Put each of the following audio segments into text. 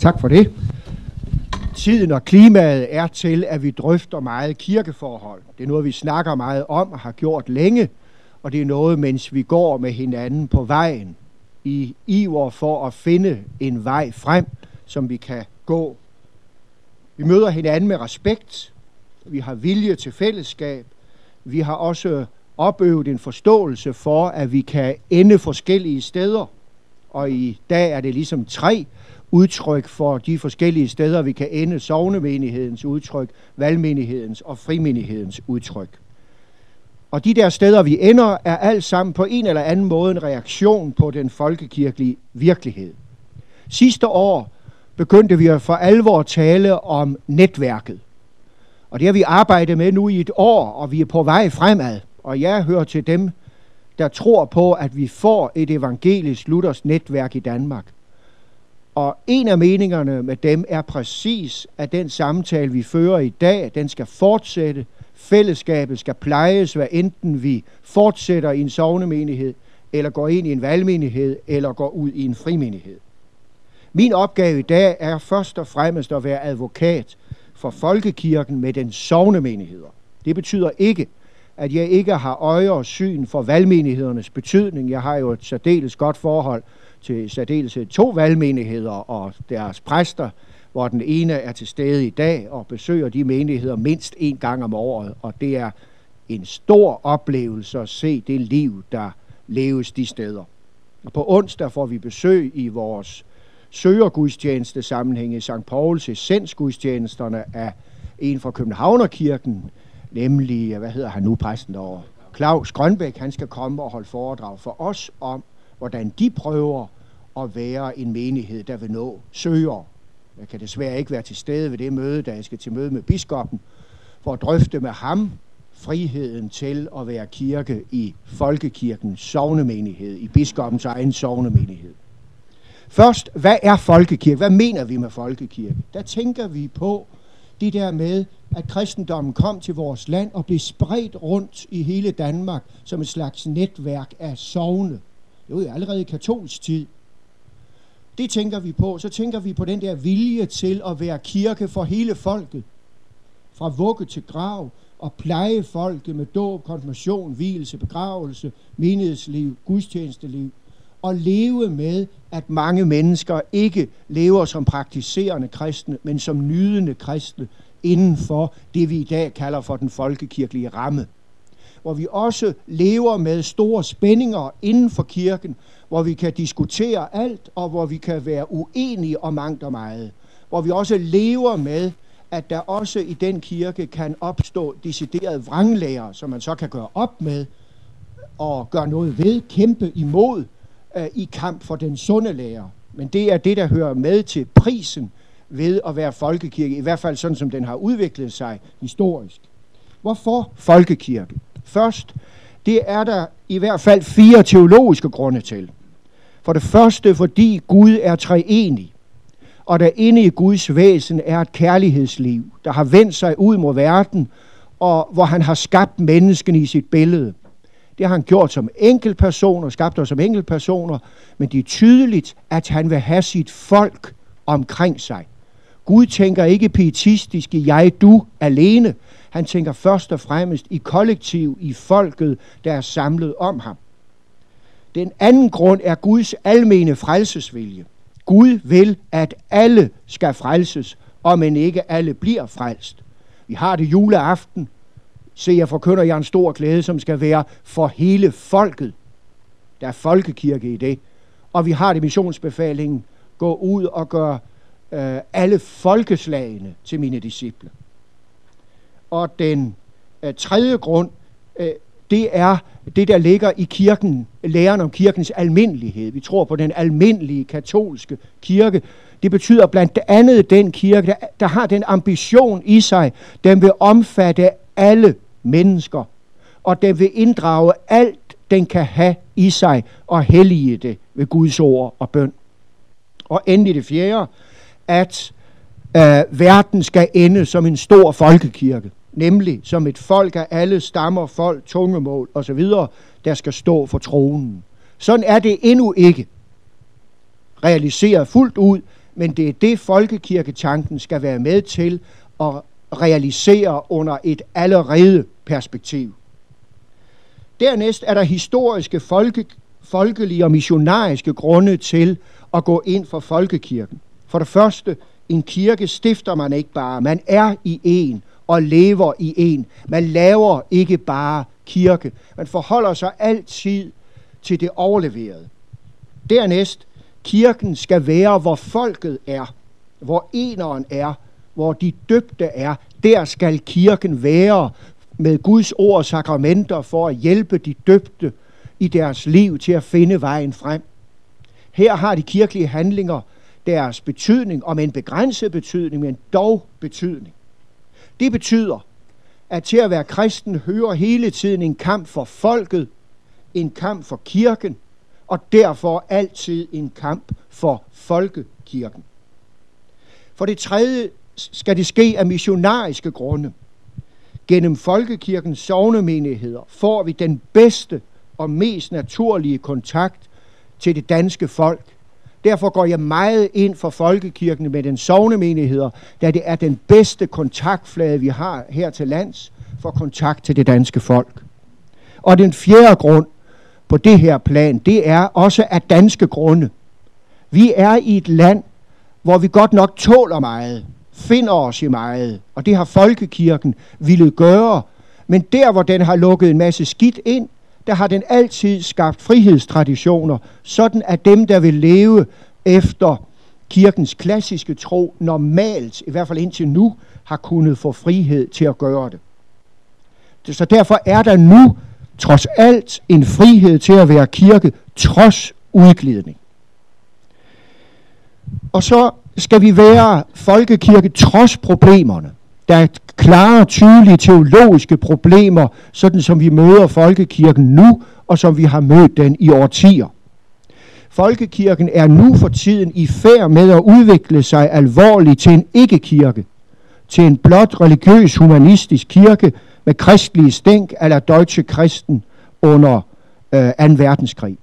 Tak for det. Tiden og klimaet er til, at vi drøfter meget kirkeforhold. Det er noget, vi snakker meget om og har gjort længe, og det er noget, mens vi går med hinanden på vejen i iver for at finde en vej frem, som vi kan gå. Vi møder hinanden med respekt, vi har vilje til fællesskab, vi har også opøvet en forståelse for, at vi kan ende forskellige steder, og i dag er det ligesom tre udtryk for de forskellige steder, vi kan ende sovnemenighedens udtryk, valgmenighedens og frimenighedens udtryk. Og de der steder, vi ender, er alt sammen på en eller anden måde en reaktion på den folkekirkelige virkelighed. Sidste år begyndte vi for alvor at tale om netværket. Og det har vi arbejdet med nu i et år, og vi er på vej fremad. Og jeg hører til dem, der tror på, at vi får et evangelisk Luthers netværk i Danmark. Og en af meningerne med dem er præcis, at den samtale, vi fører i dag, den skal fortsætte. Fællesskabet skal plejes, hvad enten vi fortsætter i en sovnemenighed, eller går ind i en valgmenighed, eller går ud i en frimenighed. Min opgave i dag er først og fremmest at være advokat for folkekirken med den sovnemenigheder. Det betyder ikke, at jeg ikke har øje og syn for valgmenighedernes betydning. Jeg har jo et særdeles godt forhold til særdeleshed to valgmenigheder og deres præster, hvor den ene er til stede i dag og besøger de menigheder mindst en gang om året, og det er en stor oplevelse at se det liv, der leves de steder. Og på onsdag får vi besøg i vores søgergudstjeneste sammenhæng i St. Pauls essensgudstjenesterne af en fra Københavnerkirken, nemlig, hvad hedder han nu, præsten derovre? Claus Grønbæk, han skal komme og holde foredrag for os om, hvordan de prøver at være en menighed, der vil nå søger. Jeg kan desværre ikke være til stede ved det møde, da jeg skal til møde med biskoppen, for at drøfte med ham friheden til at være kirke i folkekirkens sovnemenighed, i biskoppens egen sovnemenighed. Først, hvad er folkekirke? Hvad mener vi med folkekirke? Der tænker vi på det der med, at kristendommen kom til vores land og blev spredt rundt i hele Danmark som et slags netværk af sovne. Jo allerede i katolsk tid. Det tænker vi på. Så tænker vi på den der vilje til at være kirke for hele folket. Fra vugge til grav og pleje folket med dåb, konfirmation, hvilelse, begravelse, menighedsliv, gudstjenesteliv. Og leve med, at mange mennesker ikke lever som praktiserende kristne, men som nydende kristne inden for det, vi i dag kalder for den folkekirkelige ramme hvor vi også lever med store spændinger inden for kirken, hvor vi kan diskutere alt, og hvor vi kan være uenige om mangt og meget. Hvor vi også lever med, at der også i den kirke kan opstå deciderede vranglærer, som man så kan gøre op med og gøre noget ved, kæmpe imod øh, i kamp for den sunde lærer. Men det er det, der hører med til prisen ved at være folkekirke, i hvert fald sådan, som den har udviklet sig historisk. Hvorfor folkekirke? Først, det er der i hvert fald fire teologiske grunde til. For det første, fordi Gud er treenig, og der inde i Guds væsen er et kærlighedsliv, der har vendt sig ud mod verden, og hvor han har skabt mennesken i sit billede. Det har han gjort som enkeltpersoner, skabt os som enkeltpersoner, men det er tydeligt, at han vil have sit folk omkring sig. Gud tænker ikke pietistisk i jeg-du alene. Han tænker først og fremmest i kollektiv, i folket, der er samlet om ham. Den anden grund er Guds almene frelsesvilje. Gud vil, at alle skal frelses, og men ikke alle bliver frelst. Vi har det juleaften. Se, jeg forkynder jer en stor glæde, som skal være for hele folket. Der er folkekirke i det. Og vi har det missionsbefalingen. Gå ud og gør øh, alle folkeslagene til mine disciple. Og den øh, tredje grund, øh, det er det, der ligger i kirken, læren om kirkens almindelighed. Vi tror på den almindelige katolske kirke. Det betyder blandt andet den kirke, der, der har den ambition i sig, den vil omfatte alle mennesker, og den vil inddrage alt, den kan have i sig, og hellige det ved Guds ord og bøn. Og endelig det fjerde, at øh, verden skal ende som en stor folkekirke nemlig som et folk af alle stammer, folk, tungemål osv., der skal stå for tronen. Sådan er det endnu ikke realiseret fuldt ud, men det er det, folkekirketanken skal være med til at realisere under et allerede perspektiv. Dernæst er der historiske, folke, folkelige og missionariske grunde til at gå ind for folkekirken. For det første, en kirke stifter man ikke bare. Man er i en og lever i en. Man laver ikke bare kirke. Man forholder sig altid til det overleverede. Dernæst, kirken skal være, hvor folket er, hvor eneren er, hvor de døbte er. Der skal kirken være med Guds ord og sakramenter for at hjælpe de døbte i deres liv til at finde vejen frem. Her har de kirkelige handlinger deres betydning, om en begrænset betydning, men dog betydning. Det betyder, at til at være kristen hører hele tiden en kamp for folket, en kamp for kirken, og derfor altid en kamp for folkekirken. For det tredje skal det ske af missionariske grunde. Gennem folkekirkens sovnemenigheder får vi den bedste og mest naturlige kontakt til det danske folk. Derfor går jeg meget ind for folkekirken med den sovnemenigheder, da det er den bedste kontaktflade, vi har her til lands for kontakt til det danske folk. Og den fjerde grund på det her plan, det er også af danske grunde. Vi er i et land, hvor vi godt nok tåler meget, finder os i meget, og det har folkekirken ville gøre. Men der, hvor den har lukket en masse skidt ind, der har den altid skabt frihedstraditioner, sådan at dem, der vil leve efter kirkens klassiske tro, normalt, i hvert fald indtil nu, har kunnet få frihed til at gøre det. Så derfor er der nu trods alt en frihed til at være kirke, trods udglidning. Og så skal vi være folkekirke trods problemerne. Der er klare, tydelige teologiske problemer, sådan som vi møder folkekirken nu, og som vi har mødt den i årtier. Folkekirken er nu for tiden i færd med at udvikle sig alvorligt til en ikke-kirke, til en blot religiøs humanistisk kirke med kristlige stænk eller Deutsche Christen under øh, 2. verdenskrig.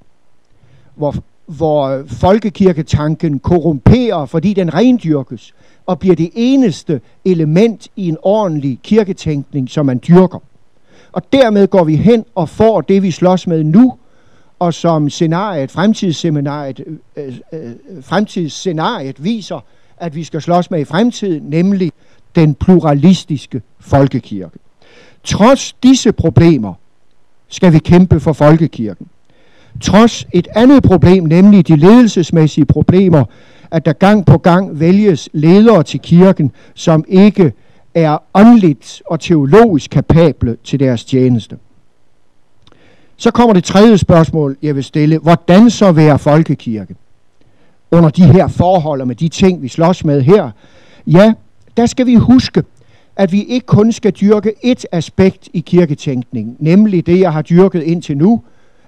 Hvor, hvor folkekirketanken korrumperer, fordi den rendyrkes, og bliver det eneste element i en ordentlig kirketænkning, som man dyrker. Og dermed går vi hen og får det, vi slås med nu, og som scenariet, fremtidsseminariet, øh, øh, fremtidsscenariet viser, at vi skal slås med i fremtiden, nemlig den pluralistiske folkekirke. Trods disse problemer skal vi kæmpe for folkekirken. Trods et andet problem, nemlig de ledelsesmæssige problemer, at der gang på gang vælges ledere til kirken, som ikke er åndeligt og teologisk kapable til deres tjeneste. Så kommer det tredje spørgsmål, jeg vil stille. Hvordan så være folkekirke? Under de her forhold og med de ting, vi slås med her. Ja, der skal vi huske, at vi ikke kun skal dyrke et aspekt i kirketænkningen, nemlig det, jeg har dyrket indtil nu,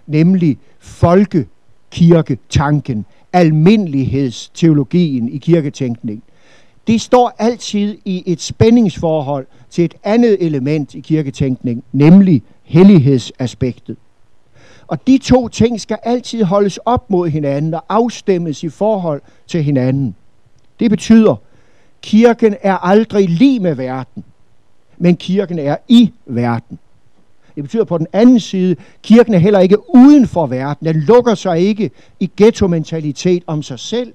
nemlig folkekirketanken, almindelighedsteologien i kirketænkning. Det står altid i et spændingsforhold til et andet element i kirketænkning, nemlig hellighedsaspektet. Og de to ting skal altid holdes op mod hinanden og afstemmes i forhold til hinanden. Det betyder, kirken er aldrig lige med verden, men kirken er i verden. Det betyder på den anden side, kirken er heller ikke uden for verden. Den lukker sig ikke i ghetto-mentalitet om sig selv.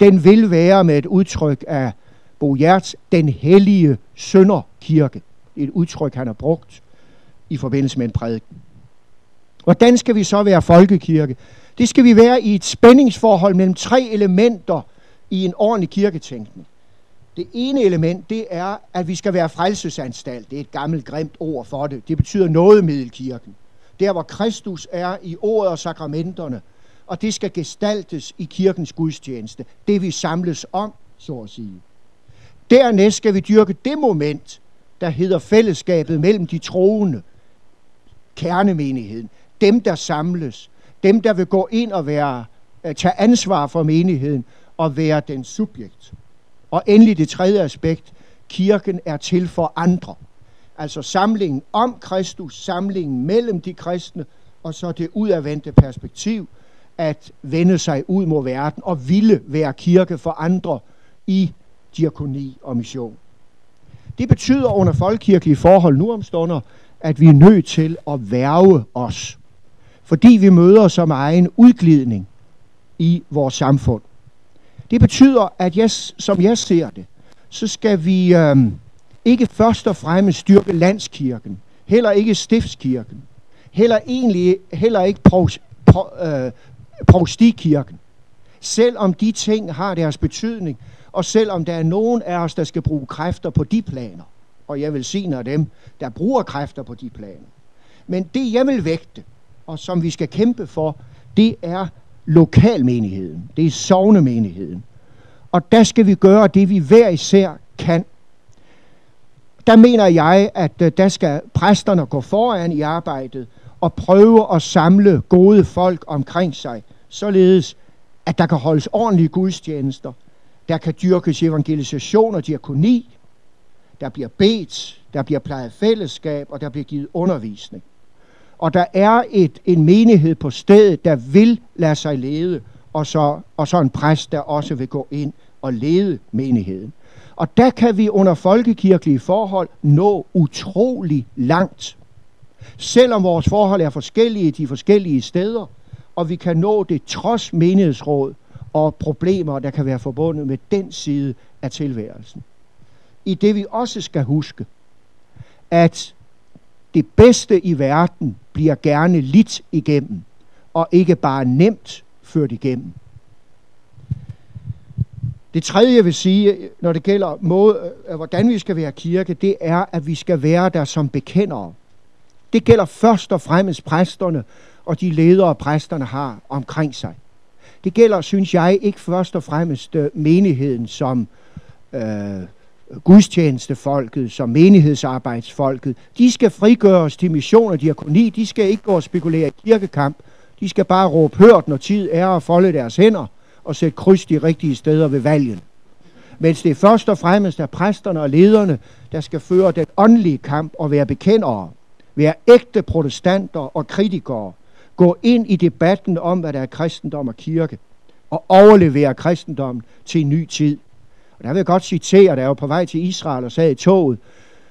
Den vil være med et udtryk af Bo Hjerts, den hellige sønderkirke. Et udtryk, han har brugt i forbindelse med en prædiken. Hvordan skal vi så være folkekirke? Det skal vi være i et spændingsforhold mellem tre elementer i en ordentlig kirketænkning. Det ene element, det er, at vi skal være frelsesanstalt. Det er et gammelt, grimt ord for det. Det betyder noget middelkirken. Der, hvor Kristus er i ordet og sakramenterne. Og det skal gestaltes i kirkens gudstjeneste. Det vi samles om, så at sige. Dernæst skal vi dyrke det moment, der hedder fællesskabet mellem de troende, kernemenigheden, dem der samles, dem der vil gå ind og være, øh, tage ansvar for menigheden og være den subjekt. Og endelig det tredje aspekt, kirken er til for andre. Altså samlingen om Kristus, samlingen mellem de kristne, og så det udadvendte perspektiv, at vende sig ud mod verden og ville være kirke for andre i diakoni og mission. Det betyder under folkekirkelige forhold nu om stunder, at vi er nødt til at værve os, fordi vi møder som egen udglidning i vores samfund. Det betyder, at jeg, som jeg ser det, så skal vi øh, ikke først og fremmest styrke landskirken, heller ikke stiftskirken, heller, egentlig, heller ikke provs, pro, øh, provstikirken. Selvom de ting har deres betydning, og selvom der er nogen af os, der skal bruge kræfter på de planer, og jeg vil sige af dem, der bruger kræfter på de planer. Men det, jeg vil vægte, og som vi skal kæmpe for, det er lokalmenigheden. Det er sovnemenigheden. Og der skal vi gøre det, vi hver især kan. Der mener jeg, at øh, der skal præsterne gå foran i arbejdet og prøve at samle gode folk omkring sig, således at der kan holdes ordentlige gudstjenester, der kan dyrkes evangelisation og diakoni, der bliver bedt, der bliver plejet fællesskab, og der bliver givet undervisning. Og der er et, en menighed på stedet, der vil lade sig lede, og så, og så en præst, der også vil gå ind og lede menigheden. Og der kan vi under folkekirkelige forhold nå utrolig langt. Selvom vores forhold er forskellige de forskellige steder, og vi kan nå det trods menighedsråd og problemer, der kan være forbundet med den side af tilværelsen. I det vi også skal huske, at det bedste i verden bliver gerne lidt igennem, og ikke bare nemt ført igennem. Det tredje, jeg vil sige, når det gælder måde, øh, hvordan vi skal være kirke, det er, at vi skal være der som bekendere. Det gælder først og fremmest præsterne og de ledere, præsterne har omkring sig. Det gælder, synes jeg, ikke først og fremmest øh, menigheden som øh, gudstjenestefolket, som menighedsarbejdsfolket. De skal frigøres til mission og diakoni. De skal ikke gå og spekulere i kirkekamp. De skal bare råbe hørt, når tid er at folde deres hænder og sætte kryds de rigtige steder ved valgen. Mens det er først og fremmest er præsterne og lederne, der skal føre den åndelige kamp og være bekendere, være ægte protestanter og kritikere, gå ind i debatten om, hvad der er kristendom og kirke, og overlevere kristendommen til en ny tid. Og der vil jeg godt citere, da jeg var på vej til Israel og sad i toget,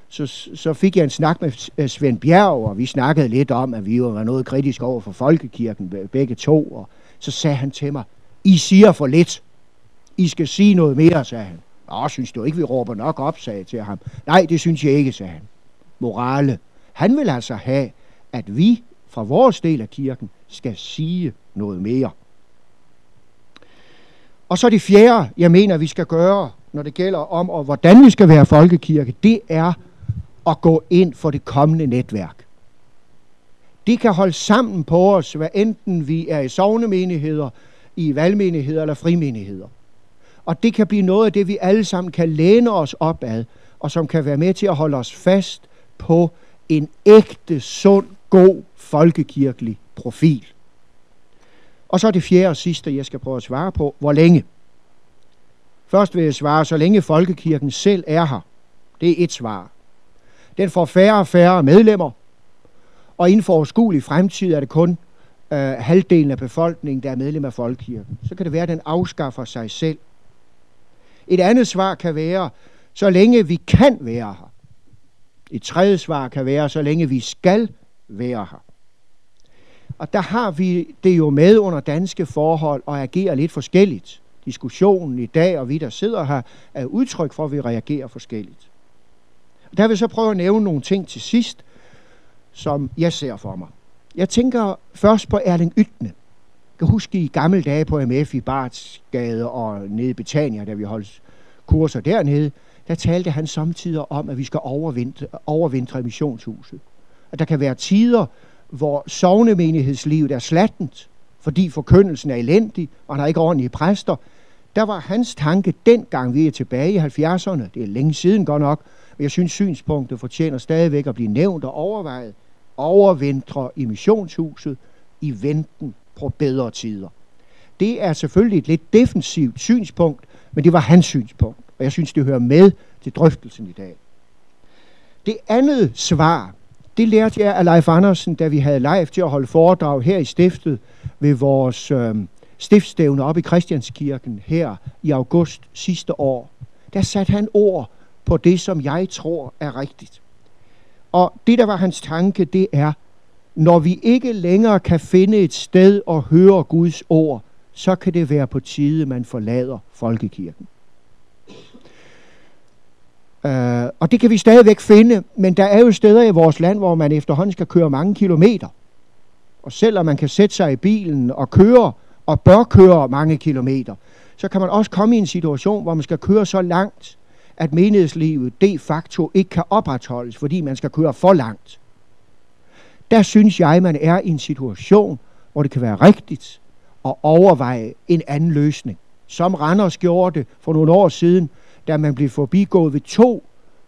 så, så fik jeg en snak med øh, Svend Bjerg, og vi snakkede lidt om, at vi var noget kritisk over for folkekirken, begge to, og så sagde han til mig, I siger for lidt. I skal sige noget mere, sagde han. Nå, synes du ikke, vi råber nok op, sagde jeg til ham. Nej, det synes jeg ikke, sagde han. Morale. Han vil altså have, at vi fra vores del af kirken skal sige noget mere. Og så det fjerde, jeg mener, vi skal gøre, når det gælder om, og hvordan vi skal være folkekirke, det er at gå ind for det kommende netværk. Det kan holde sammen på os, hvad enten vi er i sovnemenigheder, i valgmenigheder eller frimenigheder. Og det kan blive noget af det, vi alle sammen kan læne os op ad, og som kan være med til at holde os fast på en ægte, sund, god, folkekirkelig profil. Og så det fjerde og sidste, jeg skal prøve at svare på. Hvor længe? Først vil jeg svare, så længe folkekirken selv er her. Det er et svar. Den får færre og færre medlemmer, og inden for overskuelig fremtid er det kun øh, halvdelen af befolkningen, der er medlem af folkekirken. Så kan det være, at den afskaffer sig selv. Et andet svar kan være, så længe vi kan være her. Et tredje svar kan være, så længe vi skal være her. Og der har vi det jo med under danske forhold og agerer lidt forskelligt. Diskussionen i dag og vi, der sidder her, er udtryk for, at vi reagerer forskelligt. Der vil jeg så prøve at nævne nogle ting til sidst, som jeg ser for mig. Jeg tænker først på Erling Ytne. Jeg kan huske i gamle dage på MF i Bartsgade og nede i Betania, da vi holdt kurser dernede, der talte han samtidig om, at vi skal overvintre, overvintre missionshuset. At der kan være tider, hvor sovnemenighedslivet er slattent, fordi forkyndelsen er elendig, og der er ikke ordentlige præster. Der var hans tanke dengang, vi er tilbage i 70'erne, det er længe siden godt nok, men jeg synes synspunktet fortjener stadigvæk at blive nævnt og overvejet, overvintre i missionshuset i venten på bedre tider. Det er selvfølgelig et lidt defensivt synspunkt, men det var hans synspunkt, og jeg synes, det hører med til drøftelsen i dag. Det andet svar, Det lærte jeg af Leif Andersen, da vi havde Leif til at holde foredrag her i stiftet ved vores øh, stiftstævne op i Christianskirken her i august sidste år. Der satte han ord på det, som jeg tror er rigtigt. Og det, der var hans tanke, det er, når vi ikke længere kan finde et sted og høre Guds ord, så kan det være på tide, man forlader folkekirken. Uh, og det kan vi stadigvæk finde, men der er jo steder i vores land, hvor man efterhånden skal køre mange kilometer. Og selvom man kan sætte sig i bilen og køre, og bør køre mange kilometer, så kan man også komme i en situation, hvor man skal køre så langt, at menighedslivet de facto ikke kan opretholdes, fordi man skal køre for langt. Der synes jeg, man er i en situation, hvor det kan være rigtigt at overveje en anden løsning. Som Randers gjorde det for nogle år siden, da man blev forbigået ved to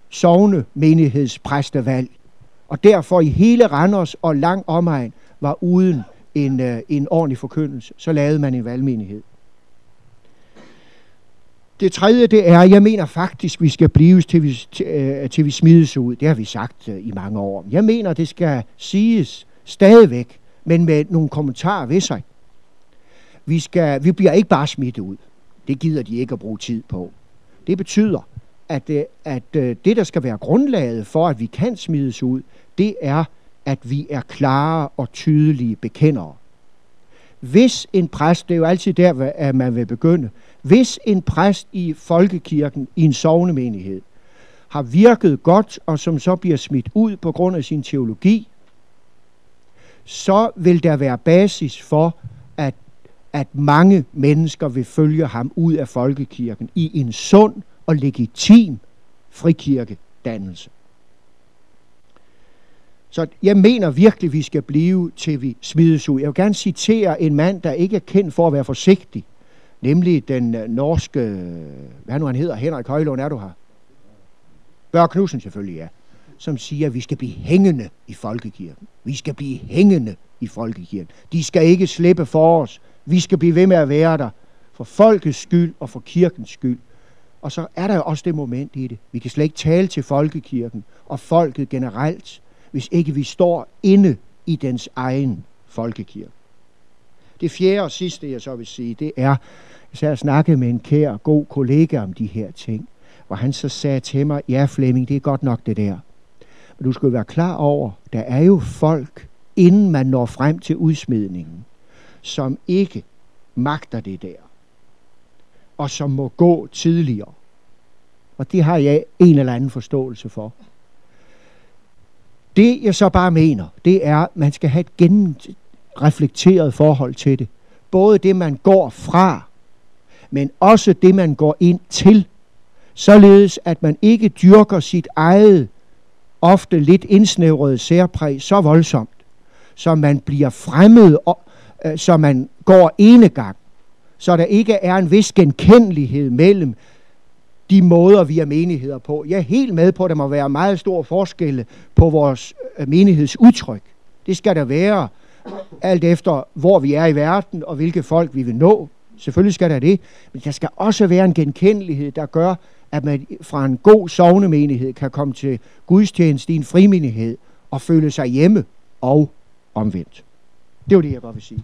sovne menighedspræstevalg. Og derfor i hele Randers og lang omegn var uden en, uh, en ordentlig forkyndelse. Så lavede man en valgmenighed. Det tredje, det er, jeg mener faktisk, vi skal blive til vi, til, øh, til vi smides ud. Det har vi sagt øh, i mange år. Jeg mener, det skal siges stadigvæk, men med nogle kommentarer ved sig. Vi, skal, vi bliver ikke bare smidt ud. Det gider de ikke at bruge tid på. Det betyder, at, øh, at øh, det, der skal være grundlaget for, at vi kan smides ud, det er, at vi er klare og tydelige bekendere. Hvis en præst, det er jo altid der, at man vil begynde, hvis en præst i folkekirken, i en sovnemenighed, har virket godt, og som så bliver smidt ud på grund af sin teologi, så vil der være basis for, at, at mange mennesker vil følge ham ud af folkekirken i en sund og legitim frikirkedannelse. Så jeg mener virkelig, vi skal blive, til vi smides ud. Jeg vil gerne citere en mand, der ikke er kendt for at være forsigtig, nemlig den øh, norske, øh, hvad nu han hedder, Henrik Højlund, er du her? Bør Knudsen selvfølgelig, ja. Som siger, at vi skal blive hængende i folkekirken. Vi skal blive hængende i folkekirken. De skal ikke slippe for os. Vi skal blive ved med at være der. For folkets skyld og for kirkens skyld. Og så er der jo også det moment i det. Vi kan slet ikke tale til folkekirken og folket generelt, hvis ikke vi står inde i dens egen folkekirke. Det fjerde og sidste, jeg så vil sige, det er, jeg har snakket med en kær, god kollega om de her ting, hvor han så sagde til mig, ja Flemming, det er godt nok det der. Men du skal være klar over, der er jo folk, inden man når frem til udsmidningen, som ikke magter det der, og som må gå tidligere. Og det har jeg en eller anden forståelse for. Det jeg så bare mener, det er, at man skal have et genreflekteret forhold til det. Både det, man går fra, men også det, man går ind til. Således, at man ikke dyrker sit eget, ofte lidt indsnævrede særpræg så voldsomt, så man bliver fremmed, og, øh, så man går enegang. Så der ikke er en vis genkendelighed mellem de måder, vi er menigheder på. Jeg er helt med på, at der må være meget stor forskelle på vores øh, menighedsudtryk. Det skal der være, alt efter hvor vi er i verden, og hvilke folk vi vil nå. Selvfølgelig skal der det, men der skal også være en genkendelighed, der gør, at man fra en god sovnemenighed kan komme til gudstjeneste i en frimenighed og føle sig hjemme og omvendt. Det var det, jeg godt vil sige.